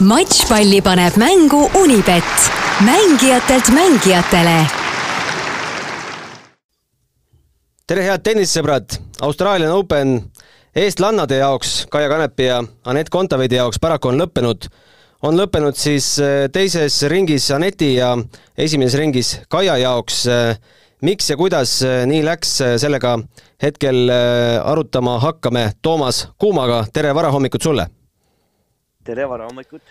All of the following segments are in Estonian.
matšpalli paneb mängu Unibet, mängijatelt mängijatele. tere, head tennisesõbrad, Australian Open eestlannade jaoks, Kaia Kanepi ja Anett Kontaveidi jaoks paraku on lõppenud. on lõppenud siis äh, teises ringis Aneti ja esimeses ringis Kaia jaoks. Äh, miks ja kuidas äh, nii läks, sellega hetkel arutama hakkame Toomas Kuumaga, tere varahommikut sulle! Tere varahommikut!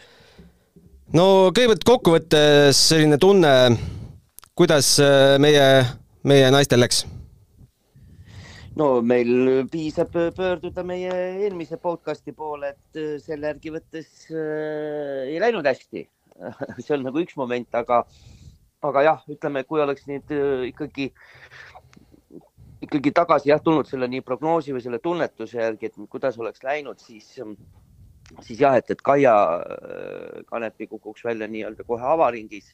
no kõigepealt kokkuvõttes selline tunne, kuidas äh, meie, meie naistel läks? no meil piisab pöörduda meie eelmise podcasti poole, et äh, selle järgi võttes äh, ei läinud hästi see on nagu üks moment, aga, aga jah, ütleme, kui oleks nüüd äh, ikkagi, ikkagi tagasi jah tulnud selle nii prognoosi või selle tunnetuse järgi, et kuidas oleks läinud, siis siis jah, et, et Kaia äh, Kanepi kukuks välja nii-öelda kohe avaringis,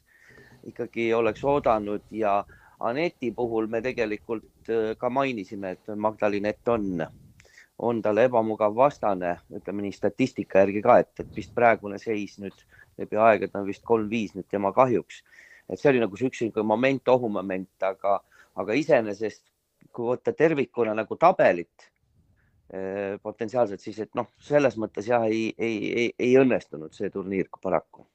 ikkagi oleks oodanud ja Aneti puhul me tegelikult äh, ka mainisime, et Magdalinett on, on talle ebamugav vastane, ütleme nii statistika järgi ka, et, et vist praegune seis nüüd läbi aegade on vist kolm-viis nüüd tema kahjuks. et see oli nagu üks moment, ohumoment, aga, aga iseenesest kui võtta tervikuna nagu tabelit potentsiaalselt siis, et noh, selles mõttes jah, ei, ei, ei, ei õnnestunud see turniir paraku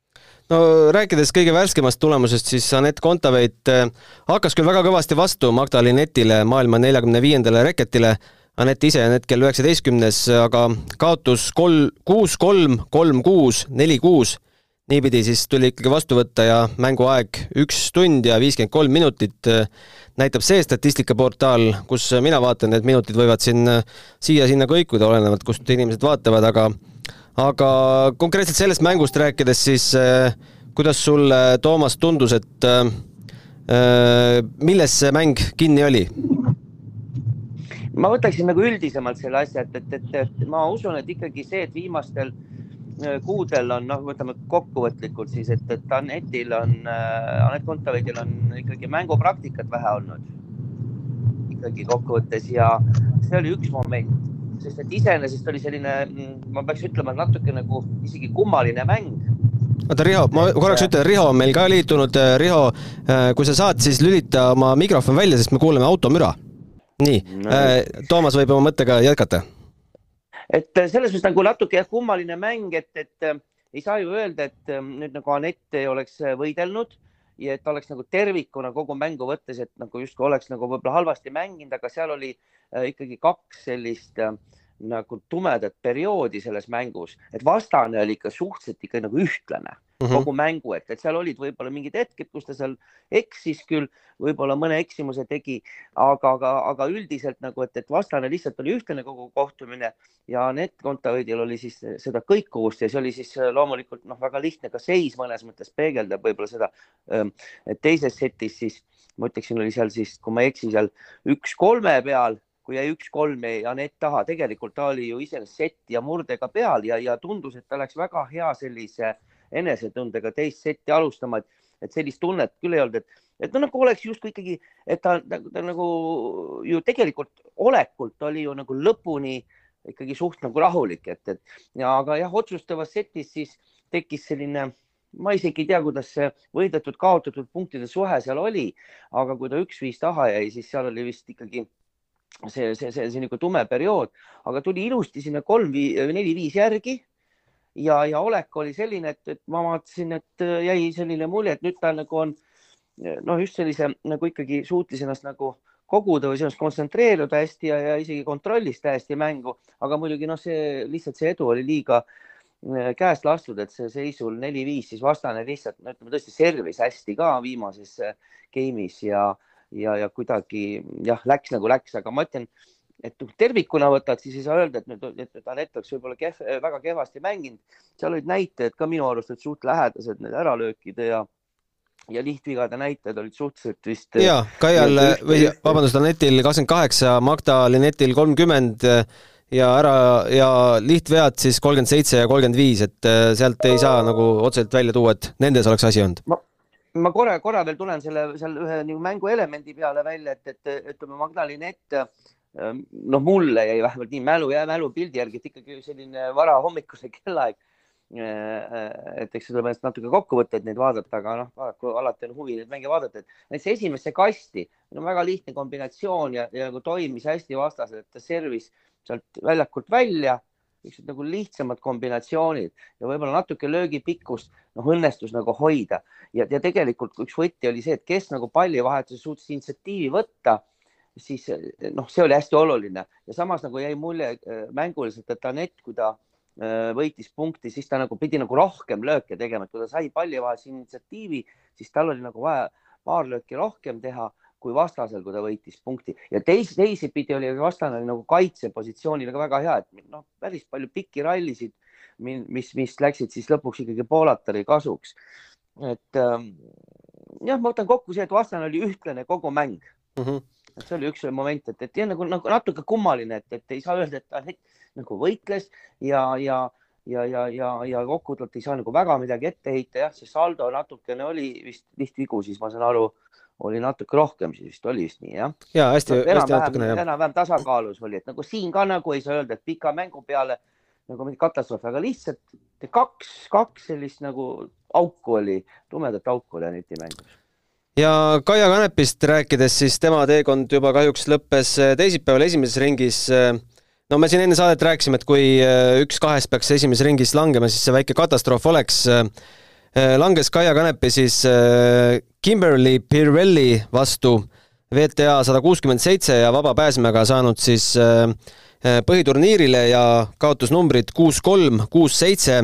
no rääkides kõige värskemast tulemusest, siis Anett Kontaveit äh, hakkas küll väga kõvasti vastu Magda Linetile, maailma neljakümne viiendale reketile. Anett ise on hetkel üheksateistkümnes, aga kaotus kolm, kuus, kolm, kolm, kuus, neli, kuus niipidi siis tuli ikkagi vastu võtta ja mänguaeg üks tund ja viiskümmend kolm minutit näitab see statistikaportaal, kus mina vaatan, et minutid võivad siin siia-sinna kõikuda, olenevalt kust inimesed vaatavad, aga aga konkreetselt sellest mängust rääkides, siis kuidas sulle, Toomas, tundus, et milles see mäng kinni oli? ma võtaksin nagu üldisemalt selle asja, et, et, et, et ma usun, et ikkagi see, et viimastel äh, Äh, kuudel on, noh, võtame kokkuvõtlikult siis, et, et Anetil on äh,, Anett Kontaveidil on ikkagi mängupraktikat vähe olnud. ikkagi kokkuvõttes ja see oli üks moment, sest et iseenesest oli selline, mm, ma peaks ütlema, natuke nagu isegi kummaline mäng oota, Riho, ma korraks ütlen, Riho on meil ka liitunud. Riho, äh, kui sa saad, siis lülita oma mikrofon välja, sest me kuuleme automüra. nii no., äh, Toomas võib oma mõttega jätkata et äh, selles mõttes nagu natuke jah, kummaline mäng, et, et äh, ei saa ju öelda, et äh, nüüd nagu Anett oleks võidelnud ja et oleks nagu tervikuna kogu mängu võttes, et nagu justkui oleks nagu võib-olla halvasti mänginud, aga seal oli ikkagi kaks sellist äh, nagu tumedat perioodi selles mängus, et vastane oli ikka suhteliselt ikka nagu ühtlane mm -hmm. kogu mängu, et, et seal olid võib-olla mingid hetked, kus ta seal eksis küll, võib-olla mõne eksimuse tegi, aga, aga, aga üldiselt nagu, et, et vastane lihtsalt oli ühtlane kogu kohtumine ja Anett Kontaveidil oli siis seda kõikuvust ja see oli siis loomulikult noh, väga lihtne ka seis mõnes mõttes peegeldab võib-olla seda, et teises setis siis ma ütleksin, oli seal siis, kui ma ei eksi, seal üks kolme peal kui jäi üks-kolm Anett taha, tegelikult ta oli ju iseenesest seti ja murdega peal ja, ja tundus, et ta läks väga hea sellise enesetundega teist setti alustama, et, et sellist tunnet küll ei olnud, et, et no nagu oleks justkui ikkagi, et ta, ta, ta nagu ju tegelikult olekult oli ju nagu lõpuni ikkagi suht nagu rahulik, et, et ja aga jah, otsustavas setis siis tekkis selline ma isegi ei tea, kuidas see võidetud-kaotatud punktide suhe seal oli, aga kui ta üks-viis taha jäi, siis seal oli vist ikkagi see, see, see, see niisugune tume periood, aga tuli ilusti sinna kolm, neli-viis järgi. Ja, ja olek oli selline, et, et ma vaatasin, et äh, jäi selline mulje, et nüüd ta nagu on noh, just sellise nagu ikkagi suutis ennast nagu koguda või sellest kontsentreeruda hästi ja, ja isegi kontrollis täiesti mängu, aga muidugi noh, see lihtsalt see edu oli liiga äh, käest lastud, et see seisul neli-viis, siis vastane lihtsalt, no ütleme tõesti servis hästi ka viimases äh, game'is ja ja, ja kuidagi jah, läks nagu läks, aga ma ütlen, et tervikuna võtad, siis ei saa öelda, et nüüd, et nüüd Anett oleks võib-olla kehv, väga kehvasti mänginud. seal olid näitajad ka minu arust, et suht lähedased need äralöökide ja ja lihtvigade näitajad olid suhteliselt vist. ja Kaial või vabandust, Anetil kakskümmend kaheksa, Magda Linetil kolmkümmend ja ära ja lihtvead siis kolmkümmend seitse ja kolmkümmend viis, et sealt ei saa nagu otseselt välja tuua, et nendes oleks asi olnud ma korra, korra veel tulen selle, seal ühe nagu mänguelemendi peale välja, et, et ütleme, Magdalinett, ähm, noh, mulle jäi vähemalt nii mälu ja mälupildi järgi, et ikkagi selline varahommikuse kellaaeg. Et eks tuleb natuke kokkuvõtteid neid vaadata, aga noh, paraku alati on huvi neid mänge vaadata, et näiteks esimesse kasti on väga lihtne kombinatsioon ja, ja nagu toimis hästi vastasel, et ta servis sealt väljakult välja, niisugused nagu lihtsamad kombinatsioonid ja võib-olla natuke löögipikkust noh, õnnestus nagu hoida. Ja, ja tegelikult üks võti oli see, et kes nagu pallivahetuses suutis initsiatiivi võtta siis noh, see oli hästi oluline. Ja samas nagu jäi mulje äh, mänguliselt, et Anett, kui ta Äh, võitis punkti, siis ta nagu pidi nagu rohkem lööke tegema, et kui ta sai palli vahel initsiatiivi, siis tal oli nagu vaja paar lööki rohkem teha kui vastasel, kui ta võitis punkti ja teis, teisipidi oli vastane nagu kaitsepositsioonil ka väga hea, et noh, päris palju pikki rallisid, mis, mis läksid siis lõpuks ikkagi Poolatari kasuks. et ähm, jah, ma võtan kokku see, et vastane oli ühtlane kogu mäng mm. -hmm. et see oli üks moment, et, et nagu, nagu natuke kummaline, et, et ei saa öelda, et ta nagu võitles ja, ja, ja, ja, ja, ja kokkuvõtvalt ei saa nagu väga midagi ette heita, jah, see saldo natukene oli vist lihtvigu, siis ma saan aru, oli natuke rohkem, siis vist oli vist nii, jah? ja hästi no,, hästi natukene, jah. enam-vähem tasakaalus oli, et nagu siin ka nagu ei saa öelda, et pika mängu peale nagu mingi katastroof, aga lihtsalt kaks, kaks sellist nagu auku oli, tumedat auku oli Aneti mängus ja Kaia Kanepist rääkides, siis tema teekond juba kahjuks lõppes teisipäeval esimeses ringis no me siin enne saadet rääkisime, et kui äh, üks kahest peaks esimeses ringis langema, siis see väike katastroof oleks. Äh, äh, langes Kaia Kanepi siis Kimberly Pirelli vastu VTA sada kuuskümmend seitse ja vaba pääsmega saanud siis põhiturniirile ja kaotusnumbrid kuus, kolm, kuus, seitse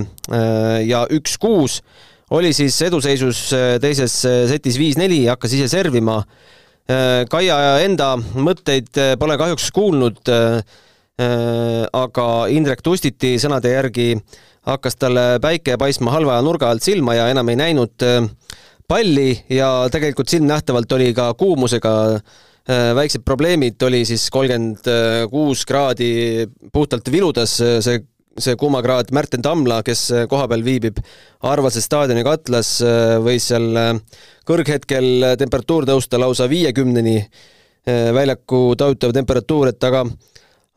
ja üks, kuus oli siis eduseisus teises setis viis-neli, hakkas ise servima. Kaia enda mõtteid pole kahjuks kuulnud Äh, aga Indrek Tustiti sõnade järgi hakkas talle päike paistma halva nurga alt silma ja enam ei näinud äh, palli ja tegelikult silmnähtavalt oli ka kuumusega äh, väiksed probleemid, oli siis kolmkümmend kuus kraadi puhtalt viludas see, see kuumakraad. Märten Tamla, kes kohapeal viibib, arvas, et staadioni katlas võis seal kõrghetkel temperatuur tõusta lausa viiekümneni, väljaku tajutav temperatuur, et aga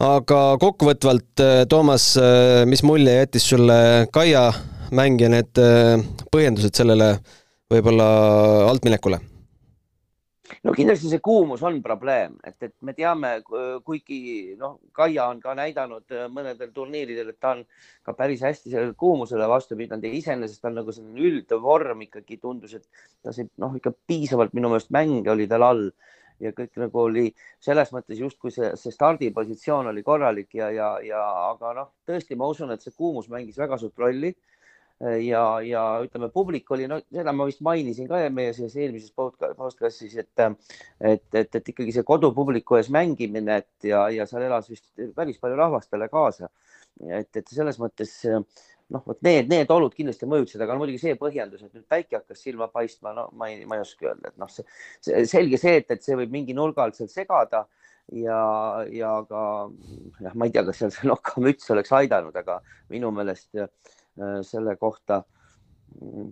aga kokkuvõtvalt, äh, Toomas, äh, mis mulje jättis sulle Kaia mäng ja need äh, põhjendused sellele võib-olla altminekule? no kindlasti see kuumus on probleem, et, et me teame, kuigi noh, Kaia on ka näidanud mõnedel turniiridel, et ta on ka päris hästi sellele kuumusele vastu pidanud ja iseenesest on nagu selline üldvorm ikkagi tundus, et ta see noh, ikka piisavalt minu meelest mänge oli tal all ja kõik nagu oli selles mõttes justkui see, see stardipositsioon oli korralik ja, ja, ja aga noh, tõesti, ma usun, et see kuumus mängis väga suurt rolli. ja, ja ütleme, publik oli, no seda ma vist mainisin ka meie selles eelmises podcast'is, et, et, et, et ikkagi see kodupubliku ees mängimine, et ja, ja seal elas vist päris palju rahvast talle kaasa. et, et selles mõttes noh, vot need, need olud kindlasti mõjutasid, aga no muidugi see põhjendus, et nüüd päike hakkas silma paistma, no ma ei, ma ei oska öelda, et noh, see, see selge see, et, et see võib mingi nurga alt seal segada ja, ja ka jah, ma ei tea, kas seal see nokamüts oleks aidanud, aga minu meelest äh, selle kohta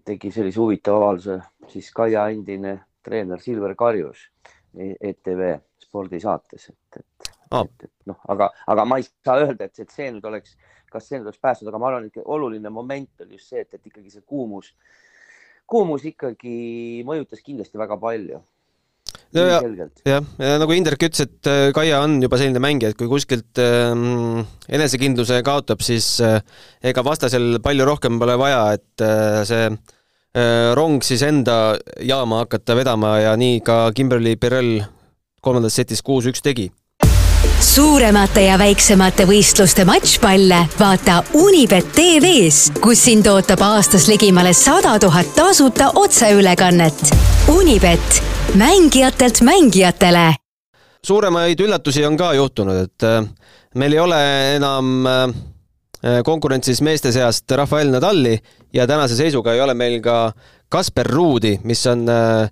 tegi sellise huvitava avalduse siis Kaia endine treener Silver Karjus ETV spordisaates, et, et, oh. et, et noh, aga, aga ma ei saa öelda, et, et see nüüd oleks kas see nüüd oleks päästnud, aga ma arvan, et oluline moment oli just see, et, et ikkagi see kuumus, kuumus ikkagi mõjutas kindlasti väga palju. No ja, jah, ja nagu Indrek ütles, et äh, Kaia on juba selline mängija, et kui kuskilt ähm, enesekindluse kaotab, siis äh, ega vastasel palju rohkem pole vaja, et äh, see äh, rong siis enda jaama hakata vedama ja nii ka Kimberly Pirel kolmandas setis kuus-üks tegi suuremate ja väiksemate võistluste matšpalle vaata Unibet tv-s, kus sind ootab aastas ligimale sada tuhat tasuta otseülekannet. Unibet, mängijatelt mängijatele. suuremaid üllatusi on ka juhtunud, et äh, meil ei ole enam äh, konkurentsis meeste seast Rafael Nadali ja tänase seisuga ei ole meil ka Kasper Ruudi, mis on äh,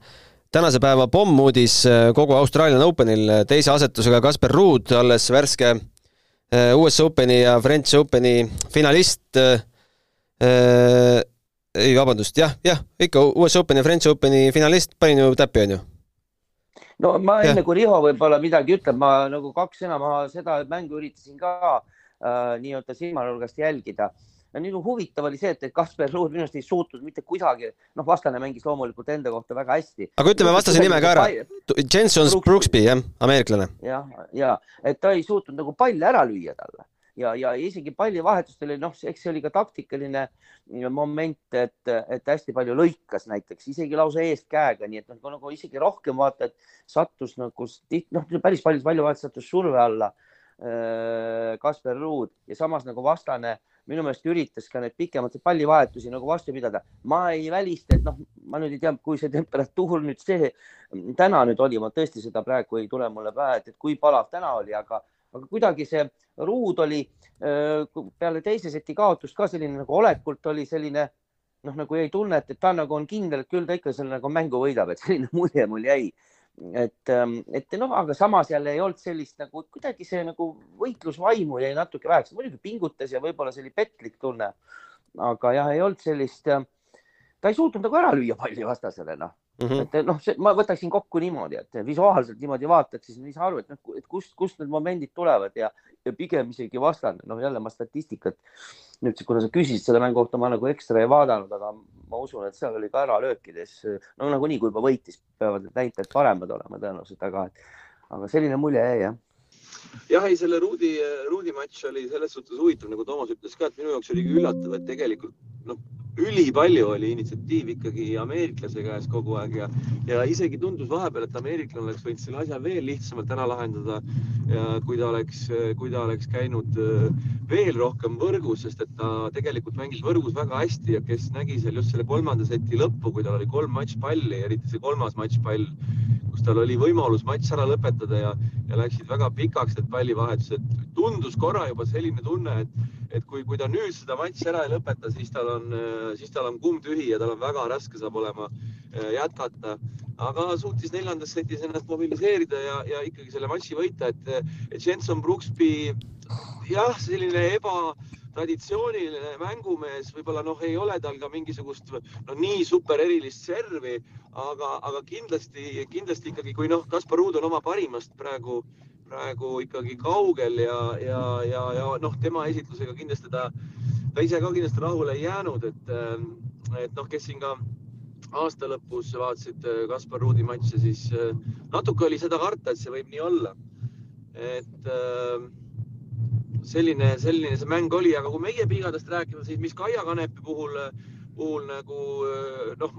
tänase päeva pommuudis äh, kogu Australian Openil teise asetusega Kasper Ruud, alles värske äh, US Openi ja French Openi finalist äh,. ei, vabandust, jah, jah, ikka US Openi ja French Openi finalist, panin ju täppi, onju? no ma enne, kui Riho võib-olla midagi ütleb, ma nagu kaks sõna, ma seda mängu üritasin ka äh, nii-öelda silmanurgast jälgida ja nii huvitav oli see, et Kasper Ruud minu arust ei suutnud mitte kuidagi, noh, vastane mängis loomulikult enda kohta väga hästi. aga ütleme vastase nime ka ära. Jenson Brooksby, jah, ameeriklane. jah, ja et ta ei suutnud nagu palli ära lüüa talle ja, ja isegi pallivahetust oli, noh, eks see oli ka taktikaline moment, et, et hästi palju lõikas näiteks isegi lausa eestkäega, nii et noh, nagu isegi rohkem vaata, et sattus nagu noh, päris palju pallivahetus sattus surve alla äh, Kasper Ruud ja samas nagu vastane minu meelest üritas ka neid pikemaid pallivahetusi nagu vastu pidada. ma ei välista, et noh, ma nüüd ei tea, kui see temperatuur nüüd see täna nüüd oli, ma tõesti seda praegu ei tule mulle pähe, et kui palav täna oli, aga aga kuidagi see ruud oli peale teise seti kaotust ka selline nagu olekult oli selline noh, nagu jäi tunne, et ta nagu on kindel, et küll ta ikka selle nagu mängu võidab, et selline mulje mul jäi. Et, et noh, aga samas jälle ei olnud sellist nagu kuidagi see nagu võitlusvaimu jäi natuke väheks, muidugi pingutas ja võib-olla see oli petlik tunne. aga jah, ei olnud sellist, ta ei suutnud nagu ära lüüa palli vastasele, noh Mm -hmm. et noh, ma võtaksin kokku niimoodi, et visuaalselt niimoodi vaatad, siis ei saa aru, et noh, et kust, kust need momendid tulevad ja, ja pigem isegi vastane, noh jälle ma statistikat nüüd, kuna sa küsisid selle mängu kohta, ma nagu ekstra ei vaadanud, aga ma usun, et seal oli ka äralöökides, no nagunii, kui juba võitis, peavad need näitajad paremad olema tõenäoliselt, aga, aga selline mulje jäi jah jah, ei selle Ruudi, Ruudi matš oli selles suhtes huvitav, nagu Toomas ütles ka, et minu jaoks oli üllatav, et tegelikult noh, ülipalju oli initsiatiiv ikkagi ameeriklase käes kogu aeg ja, ja isegi tundus vahepeal, et ameeriklane oleks võinud selle asja veel lihtsamalt ära lahendada. kui ta oleks, kui ta oleks käinud äh, veel rohkem võrgus, sest et ta tegelikult mängis võrgus väga hästi ja kes nägi seal just selle kolmanda seti lõppu, kui tal oli kolm matšpalli, eriti see kolmas matšpall, kus tal oli võimalus matš ära lõpetada ja, ja läksid väga pikaks need pallivahetused. tundus korra juba selline tunne, et et kui, kui ta nüüd seda matši ära ei lõpeta, siis tal on, siis tal on kumm tühi ja tal on väga raske saab olema äh, jätkata. aga suutis neljandas setis ennast mobiliseerida ja, ja ikkagi selle matši võita, et, et Jenson Brooksby jah, selline ebatraditsiooniline mängumees, võib-olla noh, ei ole tal ka mingisugust no nii super erilist servi, aga, aga kindlasti, kindlasti ikkagi, kui noh, Kaspar Ruud on oma parimast praegu praegu ikkagi kaugel ja, ja, ja, ja noh, tema esitlusega kindlasti ta, ta ise ka kindlasti rahule ei jäänud, et, et noh, kes siin ka aasta lõpus vaatasid äh, Kaspar Ruudi matše, siis äh, natuke oli seda karta, et see võib nii olla. et äh, selline, selline see mäng oli, aga kui meie pigadest rääkida, siis mis Kaia Kanepi puhul, puhul nagu noh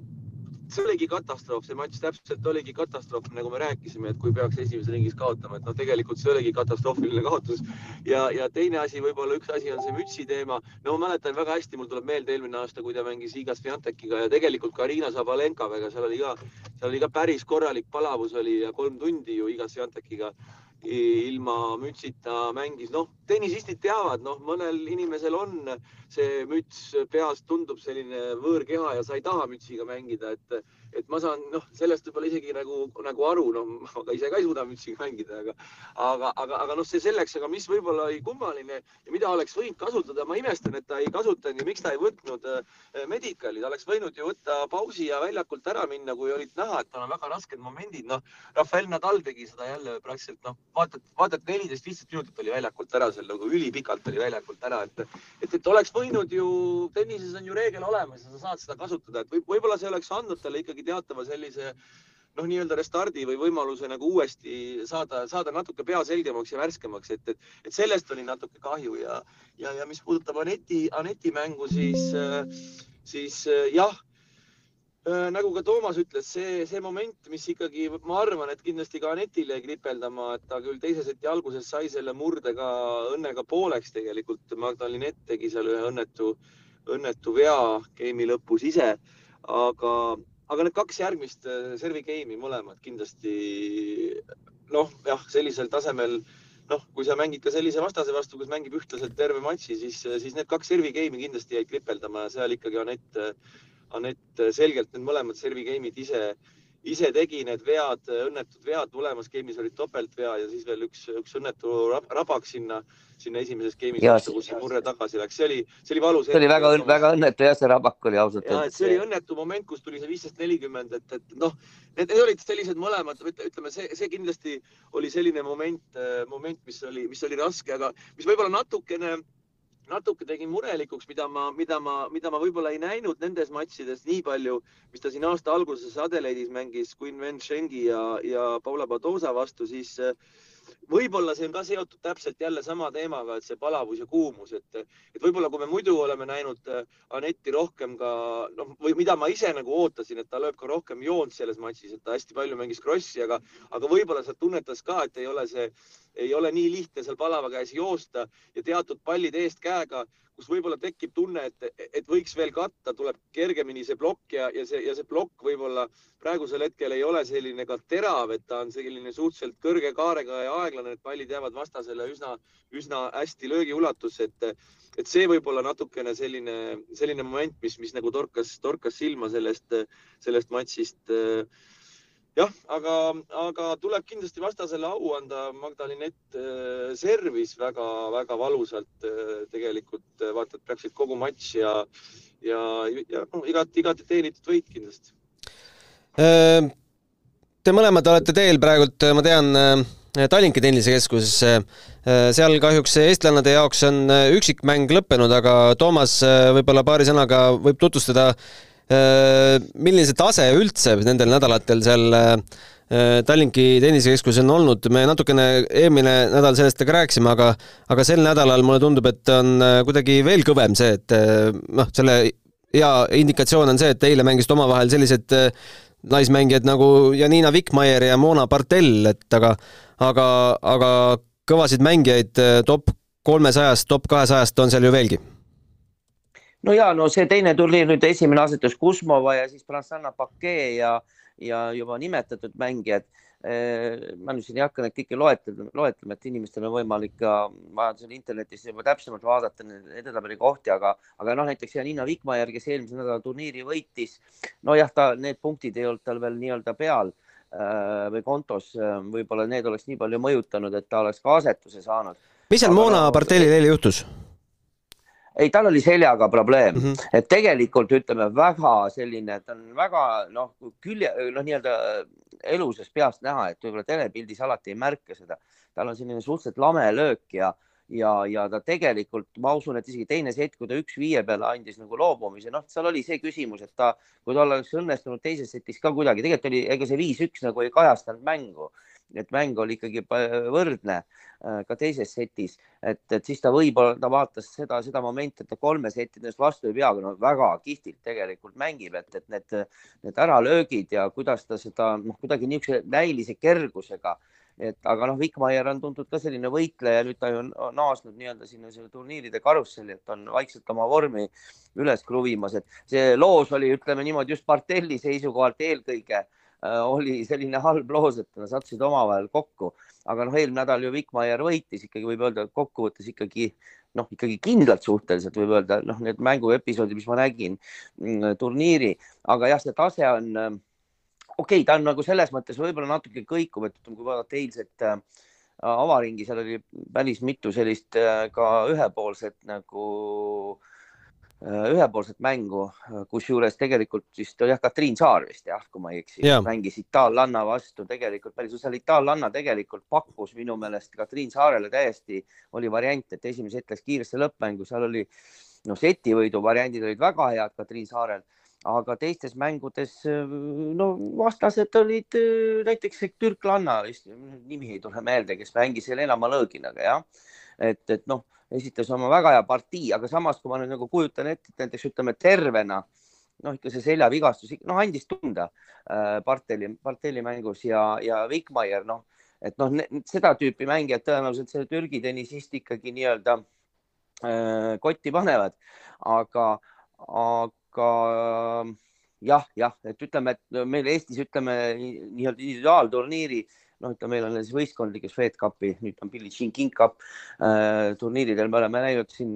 see oligi katastroof, see matš täpselt oligi katastroof, nagu me rääkisime, et kui peaks esimeses ringis kaotama, et noh, tegelikult see oligi katastroofiline kaotus. ja, ja teine asi, võib-olla üks asi on see mütsi teema. no ma mäletan väga hästi, mul tuleb meelde eelmine aasta, kui ta mängis Iga Sviantekiga ja tegelikult ka Riina Sabalenkaga, ega seal oli ka, seal oli ka päris korralik palavus oli ja kolm tundi ju Iga Sviantekiga ilma mütsita mängis, noh, tennisistid teavad, noh, mõnel inimesel on see müts peas, tundub selline võõrkeha ja sa ei taha mütsiga mängida, et et ma saan noh, sellest võib-olla isegi nagu, nagu aru, noh, ma ise ka ei suuda mütsiga mängida, aga, aga, aga, aga noh, see selleks, aga mis võib-olla oli kummaline ja mida oleks võinud kasutada, ma imestan, et ta ei kasutanud ja miks ta ei võtnud äh, medicali, ta oleks võinud ju võtta pausi ja väljakult ära minna, kui olid näha, et tal on väga rasked momendid, noh, Rafael Nadal tegi seda jälle praktiliselt noh, vaatad, vaatad neliteist, viisteist minutit oli väljakult ära seal nagu ülipikalt oli väljakult ära, et, et, et oleks võinud ju, tennises on ju reegel olemas ja sa saad seda kasutada, et võib, võib-olla see oleks andnud talle ikkagi teatava sellise noh, nii-öelda restardi või võimaluse nagu uuesti saada, saada natuke pea selgemaks ja värskemaks, et, et, et sellest oli natuke kahju ja, ja, ja mis puudutab Aneti, Aneti mängu, siis, siis jah nagu ka Toomas ütles, see, see moment, mis ikkagi, ma arvan, et kindlasti ka Anetile jäi kripeldama, et ta küll teise seti alguses sai selle murdega õnnega pooleks tegelikult. Magdalene tegi seal ühe õnnetu, õnnetu vea game'i lõpus ise, aga aga need kaks järgmist äh, servi game'i mõlemad kindlasti noh, jah, sellisel tasemel noh, kui sa mängid ka sellise vastase vastu, kes mängib ühtlaselt terve matši, siis, siis need kaks servi game'i kindlasti jäid kripeldama. Ja seal ikkagi Anett, Anett selgelt need mõlemad servi game'id ise äh, ise tegi need vead, õnnetud vead, mõlemas skeemis olid topeltvea ja siis veel üks, üks õnnetu rabak sinna, sinna esimeses skeemis, kus see murre tagasi läks, see oli, see oli valus. see oli väga, väga õnnetu jah, see rabak oli ausalt öeldes. see oli õnnetu moment, kus tuli see viisteist nelikümmend, et, et noh, need, olid sellised mõlemad, ütleme, see, see kindlasti oli selline moment, moment, mis oli, mis oli raske, aga mis võib-olla natukene natuke tegi murelikuks, mida ma, mida ma, mida ma võib-olla ei näinud nendes matšides nii palju, mis ta siin aasta alguses Adelaide'is mängis Queen Wen Shengi ja, ja Paula Badosa vastu, siis äh, võib-olla see on ka seotud täpselt jälle sama teemaga, et see palavus ja kuumus, et, et võib-olla kui me muidu oleme näinud äh, Anetti rohkem ka noh, või mida ma ise nagu ootasin, et ta lööb ka rohkem joont selles matšis, et ta hästi palju mängis krossi, aga, aga võib-olla sealt tunnetas ka, et ei ole see, ei ole nii lihtne seal palava käes joosta ja teatud pallid eest käega kus võib-olla tekib tunne, et, et võiks veel katta, tuleb kergemini see plokk ja, ja see, ja see plokk võib-olla praegusel hetkel ei ole selline ka terav, et ta on selline suhteliselt kõrge kaarega ja aeglane, et pallid jäävad vastasele üsna, üsna hästi löögiulatusse, et, et see võib olla natukene selline, selline moment, mis, mis nagu torkas, torkas silma sellest, sellest matšist jah, aga, aga tuleb kindlasti vastasele au anda. Magdalinett äh, servis väga-väga valusalt äh, tegelikult, äh, vaata, et peaksid kogu matš ja, ja, ja no, igati, igati teenitud võit kindlasti. Te mõlemad olete teel praegult, ma tean, Tallinki tennisekeskusesse. seal kahjuks eestlannade jaoks on üksikmäng lõppenud, aga Toomas võib-olla paari sõnaga võib tutvustada milline see tase üldse nendel nädalatel seal äh, Tallinki tennisekeskuses on olnud, me natukene eelmine nädal sellest ka rääkisime, aga aga sel nädalal mulle tundub, et on äh, kuidagi veel kõvem see, et noh, selle hea indikatsioon on see, et eile mängisid omavahel sellised naismängijad nagu Janina Vikmaier ja Mona Bartel, et aga aga, aga kõvasid mängijaid top kolmesajast, top kahesajast on seal ju veelgi no ja no see teine turniir nüüd esimene asetus Kusmova ja siis Prasanna Pakee ja, ja juba nimetatud mängijad. Äh, ma nüüd siin ei hakka neid kõiki loetlema, loetlema, et inimestel on võimalik ka vajadusel internetis juba täpsemalt vaadata edetabeli kohti, aga, aga noh, näiteks Janina Vikmajärv, kes eelmise nädala turniiri võitis. nojah, ta, need punktid ei olnud tal veel nii-öelda peal äh, või kontos, võib-olla need oleks nii palju mõjutanud, et ta oleks ka asetuse saanud. mis seal Moona no, partellil eile juhtus? Ei, tal oli seljaga probleem mm, -hmm. et tegelikult ütleme väga selline, ta on väga noh, külje, noh, nii-öelda elusast peast näha, et võib-olla telepildis alati ei märka seda. tal on selline suhteliselt lame löök ja, ja, ja ta tegelikult, ma usun, et isegi teine sett, kui ta üks viie peale andis nagu loobumise, noh, seal oli see küsimus, et ta, kui tal oleks õnnestunud teises setis ka kuidagi, tegelikult oli, ega see viis-üks nagu ei kajastanud mängu et mäng oli ikkagi võrdne äh, ka teises setis, et, et siis ta võib-olla, ta vaatas seda, seda momenti, et ta kolme settidest vastu ei pea, aga no väga kihvtilt tegelikult mängib, et, et need, need äralöögid ja kuidas ta seda noh, kuidagi niisuguse näilise kergusega et aga noh, Vikmaier on tuntud ka selline võitleja, nüüd ta ju on naasnud nii-öelda sinna selle turniiride karusselli, et on vaikselt oma vormi üles kruvimas, et see loos oli, ütleme niimoodi just Bartelli seisukohalt eelkõige oli selline halb loos, et nad sattusid omavahel kokku, aga noh, eelmine nädal ju Vikmaier võitis ikkagi võib öelda kokkuvõttes ikkagi noh, ikkagi kindlalt suhteliselt võib öelda, noh, need mänguepisoodid, mis ma nägin mm, turniiri, aga jah, see tase on äh, okei okay,, ta on nagu selles mõttes võib-olla natuke kõikuv, et kui vaadata eilset äh, avaringi, seal oli päris mitu sellist äh, ka ühepoolset nagu äh, Äh, ühepoolset mängu, äh, kusjuures tegelikult vist oli jah, Katriin Saar vist jah, kui ma ei eksi yeah., mängis itaallanna vastu tegelikult päris, seal itaallanna tegelikult pakkus minu meelest Katriin Saarele täiesti, oli variant, et esimese hetk läks kiiresse lõppmängu, seal oli noh, setivõidu variandid olid väga head Katriin Saarel, aga teistes mängudes no vastased olid näiteks türklanna, nimi ei tule meelde, kes mängis Helena Malõginaga jah, et, et noh esitas oma väga hea partii, aga samas, kui ma nüüd nagu kujutan ette, et näiteks ütleme tervena, noh, ikka see seljavigastus, noh, andis tunda äh, Barteli, Barteli mängus ja, ja Vikmaier, noh, et noh, seda tüüpi mängijad tõenäoliselt selle Türgi tennisist ikkagi nii-öelda äh, kotti panevad, aga, aga jah, jah, et ütleme, et meil Eestis ütleme nii-öelda individuaalturniiri äh, noh, ütleme, meil on siis võistkondlikes Fed Cupi, nüüd on Billie Jean King Cup äh, turniiridel, me oleme näinud siin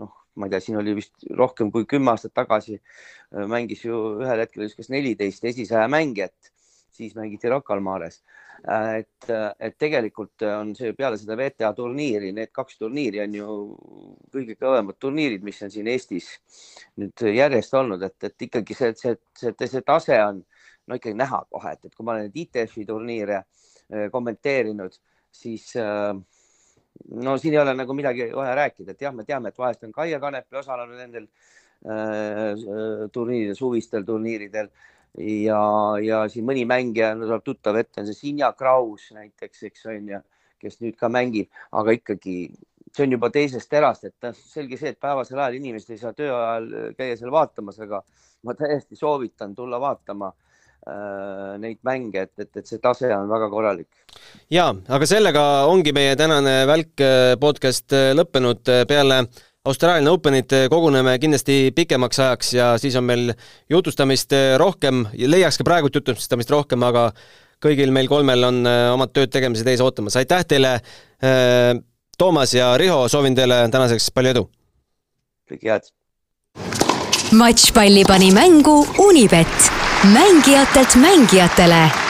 noh, ma ei tea, siin oli vist rohkem kui kümme aastat tagasi äh, mängis ju ühel hetkel viskas neliteist esisaja mängijat, siis mängiti Rocca al Mares äh,. et, et tegelikult on see peale seda WTA turniiri, need kaks turniiri on ju kõige kõvemad turniirid, mis on siin Eestis nüüd järjest olnud, et, et ikkagi see, see, see, see tase on no ikkagi näha kohe, et, et kui ma olen ITF-i turniire äh, kommenteerinud, siis äh, no siin ei ole nagu midagi vaja rääkida, et jah, me teame, et vahest on Kaia Kanepi osalenud nendel äh, turniiridel, suvistel turniiridel ja, ja siin mõni mängija no, tuleb tuttav ette, on see Sinja Kraus näiteks, eks on ju, kes nüüd ka mängib, aga ikkagi see on juba teisest terast, et selge see, et päevasel ajal inimesed ei saa töö ajal käia seal vaatamas, aga ma täiesti soovitan tulla vaatama äh, neid mänge, et, et, et see tase on väga korralik. ja, aga sellega ongi meie tänane välk äh, podcast äh, lõppenud peale Austraalia Openit koguneme kindlasti pikemaks ajaks ja siis on meil jutustamist rohkem, leiaks ka praegu jutustamist rohkem, aga kõigil meil kolmel on omad tööd tegemised ees ootamas. aitäh teile Toomas ja Riho, soovin teile tänaseks palju edu! kõike head! matšpalli pani mängu Unibet, mängijatelt mängijatele